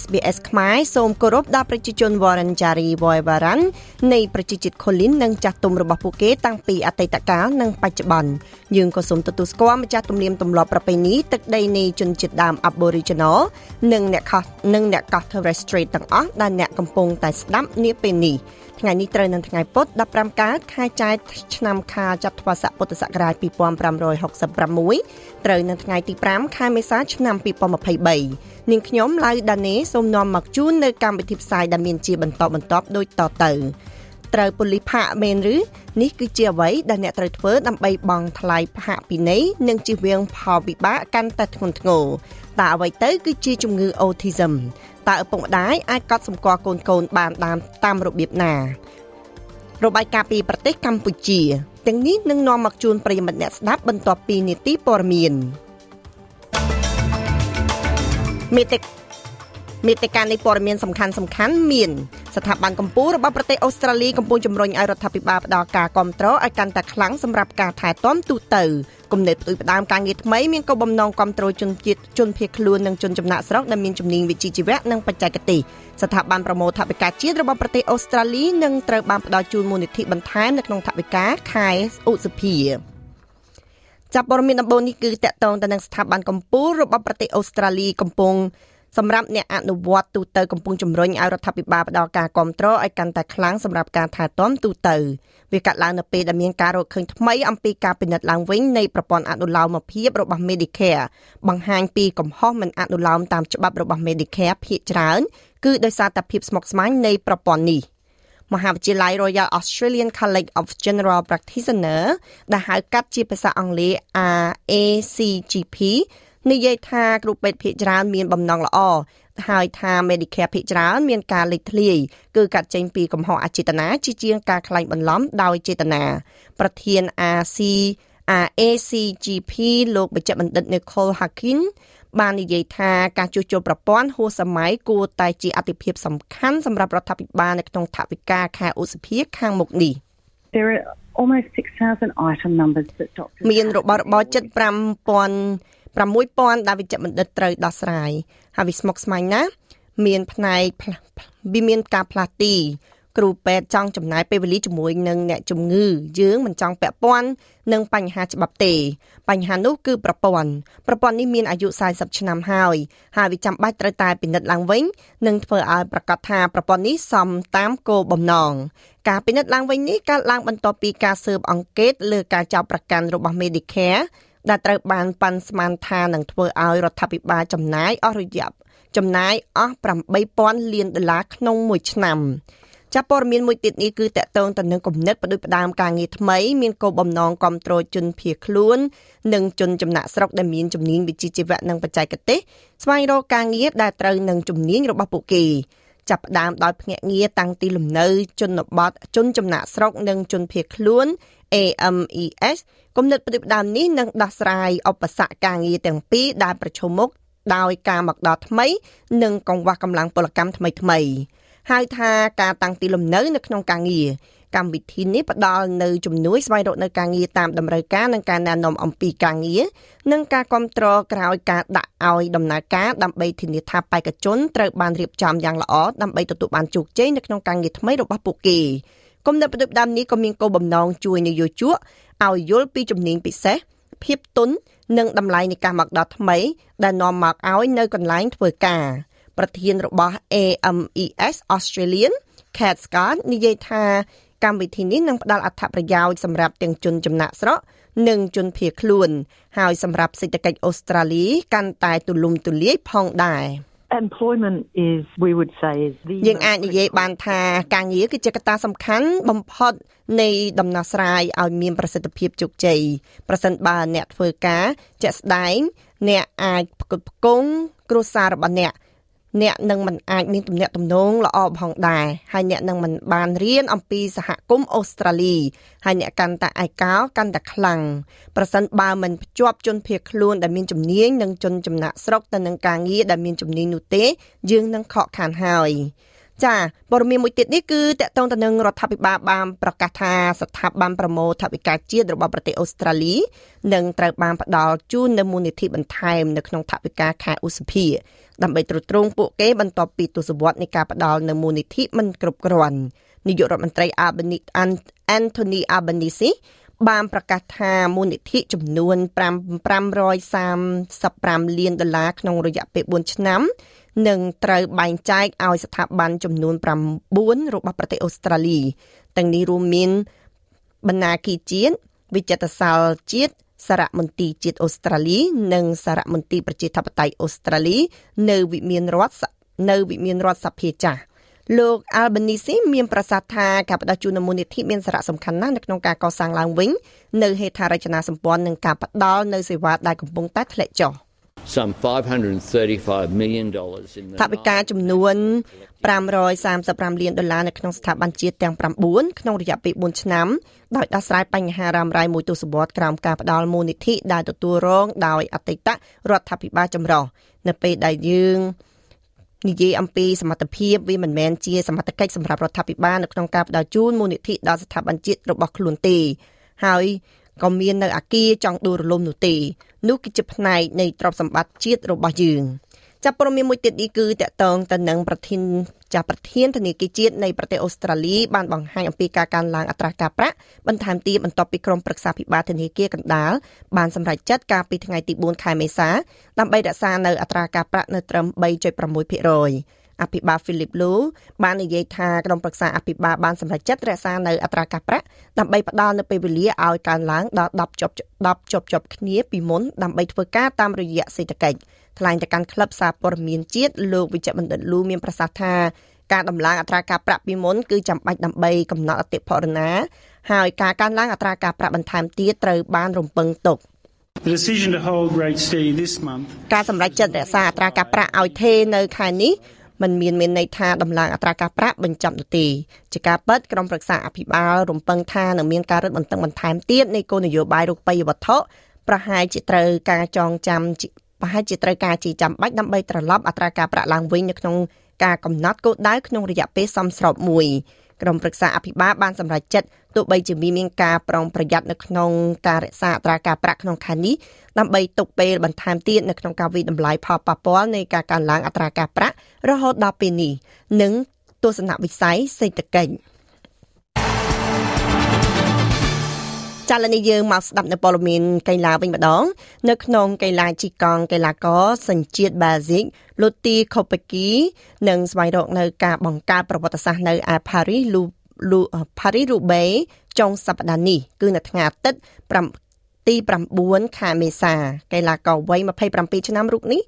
SBS ខ្មែរសូមគោរពដល់ប្រជាជន Wurundjeri Woiwurrung នៃប្រជាជាតិ Kulin និងចាស់ទុំរបស់ពួកគេតាំងពីអតីតកាលនិងបច្ចុប្បន្នយើងក៏សូមទទួលស្គាល់ម្ចាស់ទំនៀមទម្លាប់ប្រពៃណីទឹកដីនៃជនជាតិដើម Aboriginal និងអ្នកខុសនិងអ្នកកោះ Torres Strait ទាំងអស់ដែលអ្នកកំពុងតែស្ដាប់នាពេលនេះថ្ងៃនេះត្រូវនឹងថ្ងៃពុធ15កើតខែចែកឆ្នាំខាលចត្វាស័កពុទ្ធសករាជ2566ត្រូវនៅថ្ងៃទី5ខែមេសាឆ្នាំ2023 នាងខ្ញុំឡៅដានេសូមនាំមកជូននៅកម្មវិធីផ្សាយដែលមានជាបន្តបន្ទាប់ដូចតទៅត្រូវប៉ូលីសផាកមែនឬនេះគឺជាអ្វីដែលអ្នកត្រូវធ្វើដើម្បីបង់ថ្លៃផាកពិន័យនិងជៀសវាងផលវិបាកកាន់តែធ្ងន់ធ្ងរតើអ្វីទៅគឺជាជំងឺ autism តើឪពុកម្ដាយអាចកត់សម្គាល់កូនកូនបានតាមតាមរបៀបណារបាយការណ៍ពីប្រទេសកម្ពុជាទាំងនេះនឹងនាំមកជូនប្រិយមិត្តអ្នកស្ដាប់បន្ទាប់ពីនីតិព័រមាន មេតិមេតិកានៃព័ត៌មានសំខាន់សំខាន់មានស្ថាប័នកម្ពុជារបស់ប្រទេសអូស្ត្រាលីកំពុងជំរុញឲ្យរដ្ឋាភិបាលផ្ដល់ការគ្រប់គ្រងឲ្យកាន់តែខ្លាំងសម្រាប់ការថែទាំទូទៅគំនិតផ្ដួចផ្ដើមការងារថ្មីមានគោលបំណងគ្រប់គ្រងជនជាតិជនភៀសខ្លួននិងជនចំណាក់ស្រុកដែលមានជំនាញវិជ្ជាជីវៈនិងបច្ចេកទេសស្ថាប័នប្រមូលថវិកាជាតិរបស់ប្រទេសអូស្ត្រាលីនឹងត្រូវបានផ្ដល់ជូនមូលនិធិបន្ថែមនៅក្នុងថវិកាខែឧសភា ចាប់ព័ត៌មានដំបូងនេះគឺតកតងទៅនឹងស្ថាប័នកម្ពុជារបស់ប្រទេសអូស្ត្រាលីកំពុងសម្រាប់អ្នកអនុវត្តទូទៅកំពុងជំរុញឲ្យរដ្ឋាភិបាលផ្ដល់ការគ្រប់គ្រងឲ្យកាន់តែខ្លាំងសម្រាប់ការថែទាំទូទៅវាកាត់ឡើងនៅពេលដែលមានការរកឃើញថ្មីអំពីការពិនិត្យឡើងវិញនៃប្រព័ន្ធអនុលោមភាពរបស់ Medicare បង្ហាញពីកំហុសមិនអនុលោមតាមច្បាប់របស់ Medicare ភាគច្រើនគឺដោយសារតែភាពស្មុគស្មាញនៃប្រព័ន្ធនេះ មហាវិទ្យាល័យ Royal Australian College of General Practitioner ដែលហៅកាត់ជាភាសាអង់គ្លេស RACGP និយាយថាគ្រូពេទ្យភាគច្រើនមានបំណងល្អហើយថា Medicare ភាគច្រើនមានការលេចធ្លាយគឺកាត់ចេញពីកំហុសអចេតនាជាជាងការក្លែងបន្លំដោយចេតនាប្រធាន RC ACGP លោកបច្ចេកបណ្ឌិត Nicole Hakin បាននិយាយថាការជួសជុលប្រព័ន្ធហួសសម័យគួរតែជាអតិភិបសំខាន់សម្រាប់រដ្ឋាភិបាលនៅក្នុងថវិកាខែឧសភាខាងមុខនេះ There are almost 6000 item numbers that doctors មានរបស់របរ75000 6000ដែលវិជ្ជបណ្ឌិតត្រូវដោះស្រាយហើយវាស្មុគស្មាញណាស់មានផ្នែកវាមានការផ្លាស់ទី គ្រូពេទ្យចង់ចំណាយពេលវេលាជាមួយនឹងអ្នកជំងឺយើងមិនចង់ពាក់ព័ន្ធនឹងបញ្ហាច្បាប់ទេ បញ្ហានោះគឺប្រព័ន្ធប្រព័ន្ធនេះមានអាយុ40ឆ្នាំហើយហើយវាចាំបាច់ត្រូវតែពិនិត្យឡើងវិញនិងធ្វើឲ្យប្រកាសថាប្រព័ន្ធនេះសមតាមគោលបំណងការពិនិត្យឡើងវិញនេះកើតឡើងបន្ទាប់ពីការស៊ើបអង្កេតលើការចោទប្រកាន់របស់ Medicare ដែលត្រូវបានប៉ាន់ស្មានថានឹងធ្វើឲ្យរដ្ឋាភិបាលចំណាយអស់រយៈចំណាយអស់8000លានដុល្លារក្នុងមួយឆ្នាំ ចាប់ព័ត៌មានមួយទៀតនេះគឺតកតងទៅនឹងគំនិតបដិបដាមការងារថ្មីមានគោលបំណងគ្រប់គ្រងជនភៀសខ្លួន និងជនចំណាក់ស្រុកដែលមានជំនាញវិជ្ជាជីវៈនិងបច្ចេកទេសស្វែងរកការងារដែលត្រូវនឹងជំនាញរបស់ពួកគេចាប់ផ្ដើមដោយភ្នាក់ងារតាំងទីលំនៅ ជនបទជនចំណាក់ស្រុកនិងជនភៀសខ្លួន AMES គំនិតប្រតិបត្តិនេះនឹងដោះស្រាយឧបសគ្គការងារទាំងពីរដែលប្រឈមមុខដោយការមកដល់ថ្មី និងកង្វះកម្លាំងពលកម្មថ្មីថ្មី ហើយថាការតាំងទីលំនៅនៅក្នុងការងារកម្មវិធីនេះផ្ដល់នៅជំនួយស្វែងរកនៅការងារតាមតម្រូវការនិងការណែនាំអំពីការងារនិងការគ្រប់គ្រងក្រោយការដាក់ឲ្យដំណើរការដើម្បីធានាថាបេក្ខជនត្រូវបានរៀបចំយ៉ាងល្អដើម្បីទទួលបានជោគជ័យនៅក្នុងការងារថ្មីរបស់ពួកគេគំនិតផ្ដិបដាមនេះក៏មានគោលបំណងជួយនយោជកឲ្យយល់ពីជំនាញពិសេសភាពទុននិងតម្លៃនៃការមកដល់ថ្មីដែលនាំមកឲ្យនៅកន្លែងធ្វើការ ប្រធានរបស់ AMES Australian Kat Scott និយាយថាកម្មវិធីនេះនឹងផ្ដល់អត្ថប្រយោជន៍សម្រាប់ទាំងជនចំណាក់ស្រុកនិងជនភៀសខ្លួន ហើយសម្រាប់សេដ្ឋកិច្ចអូស្ត្រាលីកាន់តែទូលំទូលាយផងដែរ employment is we would say is the យើងអាចនិយាយបានថាការងារគឺជាកត្តាសំខាន់បំផុតនៃដំណោះស្រាយឲ្យមានប្រសិទ្ធភាពជោគជ័យប្រសិនបើអ្នកធ្វើការជាក់ស្ដែងអ្នកអាចផ្គត់ផ្គង់គ្រួសាររបស់អ្នក អ្នកនឹងមិនអាចមានទំនាក់ទំនងល្អផងដែរហើយអ្នកនឹងមិនបានរៀនអំពីសហគមន៍អូស្ត្រាលីហើយអ្នកកាន់តែឯកោកាន់តែខ្លាំងប្រសិនបើមិនភ្ជាប់ជនភៀសខ្លួនដែលមានជំនាញនិងជនចំណាក់ស្រុកទៅនឹងការងារដែលមានជំនាញនោះទេ យើងនឹងខកខានហើយចាព័ត៌មានមួយទៀតនេះគឺតកតងទៅនឹងរដ្ឋាភិបាលបានប្រកាសថាស្ថាប័នប្រមូលថវិកាជាតិរបស់ប្រទេសអូស្ត្រាលីនឹងត្រូវបានផ្ដល់ជូននៅមូលនិធិបន្ថែមនៅក្នុងថវិកាខែឧសភា ដើម្បីទ្រទ្រង់ពួកគេបន្ទាប់ពីទសវត្សនៃការផ្ដល់នៅមូលនិធិមិនគ្រប់គ្រាន់នាយករដ្ឋមន្ត្រី Anthony Albanese បានប្រកាសថាមូលនិធិចំនួន535លានដុល្លារក្នុងរយៈពេល4ឆ្នាំនឹងត្រូវបែងចែកឲ្យស្ថាប័នចំនួន9របស់ប្រទេសអូស្ត្រាលីទាំងនេះរួមមានបណ្ណាគីជាតិវិចិត្រសាលជាតិ សារមន្ទីរជាតិអូស្ត្រាលី និងសារមន្ទីរប្រជាធិបតេយ្យអូស្ត្រាលី នៅវិមានរដ្ឋនៅវិមានរដ្ឋសភាចាស់លោក Albanese មានប្រសាសន៍ថាការផ្ដល់ជូននូវមូលនិធិមានសារៈសំខាន់ណាស់នៅក្នុងការកសាងឡើងវិញនៅហេដ្ឋារចនាសម្ព័ន្ធនិងការផ្ដល់នូវសេវាដែលកំពុងតែធ្លាក់ចុះ some 535 million dollars in the ថវិកាចំនួន535លានដុល្លារនៅក្នុងស្ថាប័នជាតិទាំង9ក្នុងរយៈពេល4ឆ្នាំដោយដោះស្រាយបញ្ហារ៉ាំរ៉ៃមួយទសវត្សរ៍ក្រោមការផ្ដល់មូលនិធិដែលទទួលរងដោយអតីតរដ្ឋាភិបាលចម្រុះនៅពេលដែលយើងនិយាយអំពីសមត្ថភាពវាមិនមែនជាសមត្ថកិច្ចសម្រាប់រដ្ឋាភិបាលនៅក្នុងការផ្ដល់ជូនមូលនិធិដល់ស្ថាប័នជាតិរបស់ខ្លួនទេហើយ ក៏មាននៅអាគារចង់ដួលរលំនោះទេនោះគឺជាផ្នែកនៃទ្រព្យសម្បត្តិជាតិរបស់យើងចាប់ព័ត៌មានមួយទៀតនេះគឺតកតងទៅនឹងប្រធានចាស់ប្រធានធនាគារជាតិនៃប្រទេសអូស្ត្រាលីបានបង្ហាញអំពីការកើនឡើងអត្រាការប្រាក់បន្ថែមទៀតបន្ទាប់ពីក្រុមប្រឹក្សាភិបាលធនាគារកណ្ដាលបានសម្រេចចិត្តកាលពីថ្ងៃទី4ខែមេសាដើម្បីរក្សានៅអត្រាការប្រាក់នៅត្រឹម3.6% អភិបាល Philip Lu បាននិយាយថាក្រុមប្រឹក្សាអភិបាលបានសម្រេចចិត្តរក្សានៅអត្រាកាសប្រាក់ដើម្បីផ្ដល់នូវពេលវេលាឲ្យកើនឡើងដល់10ជប់10ជប់ជប់គ្នាពីមុនដើម្បីធ្វើការតាមរយៈសេដ្ឋកិច្ចថ្លែងទៅកាន់ក្លឹបសារព័ត៌មានជាតិលោកវិជ្ជបណ្ឌិតលូមានប្រសាសន៍ថាការដំឡើងអត្រាការប្រាក់ពីមុនគឺចាំបាច់ដើម្បីកំណត់អតិផរណាហើយការកើនឡើងអត្រាការប្រាក់បន្ថែមទៀតត្រូវបានរំពឹងទុក The decision to hold rate steady this month ការសម្រេចចិត្តរក្សាអត្រាការប្រាក់ឲ្យថេរនៅខែនេះ មិនមានមានន័យថាដំឡើងអត្រាការប្រាក់បញ្ចប់នោះទេជាការពិតក្រុមប្រឹក្សាអភិបាលរំពឹងថានឹងមានការរឹតបន្តឹងបន្ថែមទៀតនៃគោលនយោបាយរូបិយវត្ថុប្រហែលជាត្រូវការចងចាំប្រហែលជាត្រូវការជាចាំបាច់ដើម្បីត្រឡប់អត្រាការប្រាក់ឡើងវិញនៅក្នុងការកំណត់គោលដៅក្នុងរយៈពេលសមស្របមួយ ក្រុមប្រឹក្សាអភិបាលបានសម្រេចចិត្តទោះបីជាមានការប្រុងប្រយ័ត្ននៅក្នុងការរក្សាអត្រាការប្រាក់ក្នុងខែនេះដើម្បីទុកពេលបន្ថែមទៀតនៅក្នុងការវិតម្លៃផលប៉ះពាល់នៃការកើនឡើងអត្រាការប្រាក់រហូតដល់ពេលនេះនិងទស្សនវិស័យសេដ្ឋកិច្ច ចាលនីយើងមកស្ដាប់នៅព័ត៌មានកីឡាវិញម្ដង នៅក្នុងកីឡាជីកង់កីឡាករសញ្ជាតិបាស៊ីកលូទីខូពេគីនឹងស្វែងរកនៅការបង្កើតប្រវត្តិសាស្ត្រនៅឯប៉ារីសលូលូប៉ារីរូបេចុងសប្តាហ៍នេះគឺនៅថ្ងៃអាទិត្យទី9ខែមេសាកីឡាករវ័យ27ឆ្នាំរូបនេះ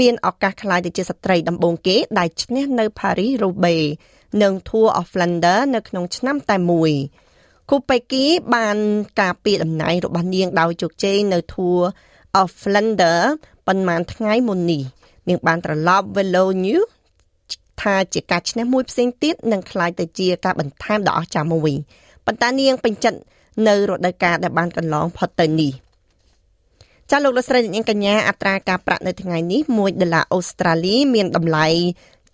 មានឱកាសក្លាយទៅជាស្ត្រីដំបូងគេដែលឈ្នះនៅ Paris Roubaix និង Tour of Flanders នៅក្នុងឆ្នាំតែមួយ គូបេគីបានការពារតំណែងរបស់នាងដោយជោគជ័យនៅ Tour of Flanders ប៉ុន្មានថ្ងៃមុននេះនាងបានត្រឡប់ Velo-New ថាជាការឈ្នះមួយផ្សេងទៀតនឹងក្លាយទៅជាការបន្ថែមដ៏អស្ចារ្យមួយប៉ុន្តែនាងពេញចិត្តនៅរដូវកាលដែលបានកន្លងផុតទៅនេះចាលោកលោកស្រីនាងកញ្ញាអត្រាការប្រាក់នៅថ្ងៃនេះ1ដុល្លារអូស្ត្រាលីមានតម្លៃ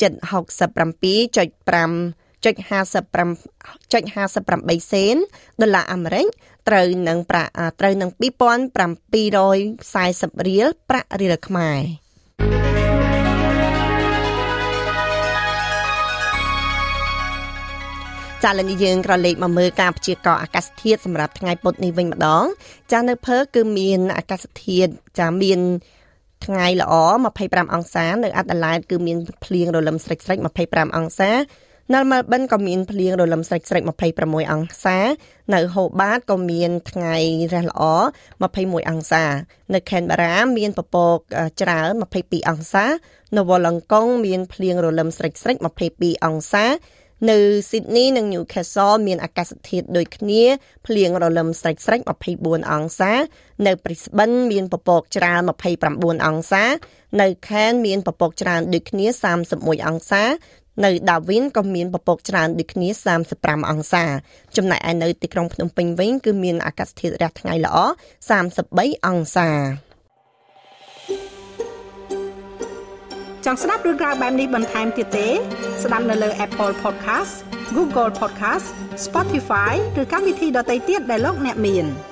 767.5 0.55.58សេនដុល្លារអាមេរិកត្រូវនឹងប្រាក់ត្រូវនឹង2740រៀលប្រាក់រៀលខ្មែរចាឥឡូវនេះយើងក៏លេខមកមើលការព្យាករណ៍អាកាសធាតុសម្រាប់ថ្ងៃពុធនេះវិញម្ដង ចានៅភើគឺមានអាកាសធាតុចាមានថ្ងៃល្អ25អង្សា នៅអាដាលេដគឺមានភ្លៀងរលឹមស្រិចស្រិច25អង្សា នៅមែលប៊នក៏មានភ្លៀងរលឹមស្រិចស្រិច26អង្សា នៅហូបាតក៏មានថ្ងៃរះល្អ21អង្សា នៅខេនបារ៉ាមានពពកច្រើន22អង្សា នៅវ៉លឡង់កុងមានភ្លៀងរលឹមស្រិចស្រិច22អង្សានៅ Sydney និង Newcastle មានអាកាសធាតុដូចគ្នាភ្លៀងរលឹមស្រេចស្រេច24អង្សា នៅ Brisbane មានពពកច្រើន29អង្សា នៅ Cairns មានពពកច្រើនដូចគ្នា31អង្សា នៅ Darwin ក៏មានពពកច្រើនដូចគ្នា35អង្សា ចំណែកឯនៅទីក្រុងភ្នំពេញវិញគឺមានអាកាសធាតុរះថ្ងៃល្អ33អង្សាចង់ស្ដាប់រឿងក្រៅបែបនេះបន្ថែមទៀតទេ ស្ដាប់នៅលើ Apple Podcast Google Podcast Spotify ឬកម្មវិធីដទៃទៀតដែលលោកអ្នកមាន។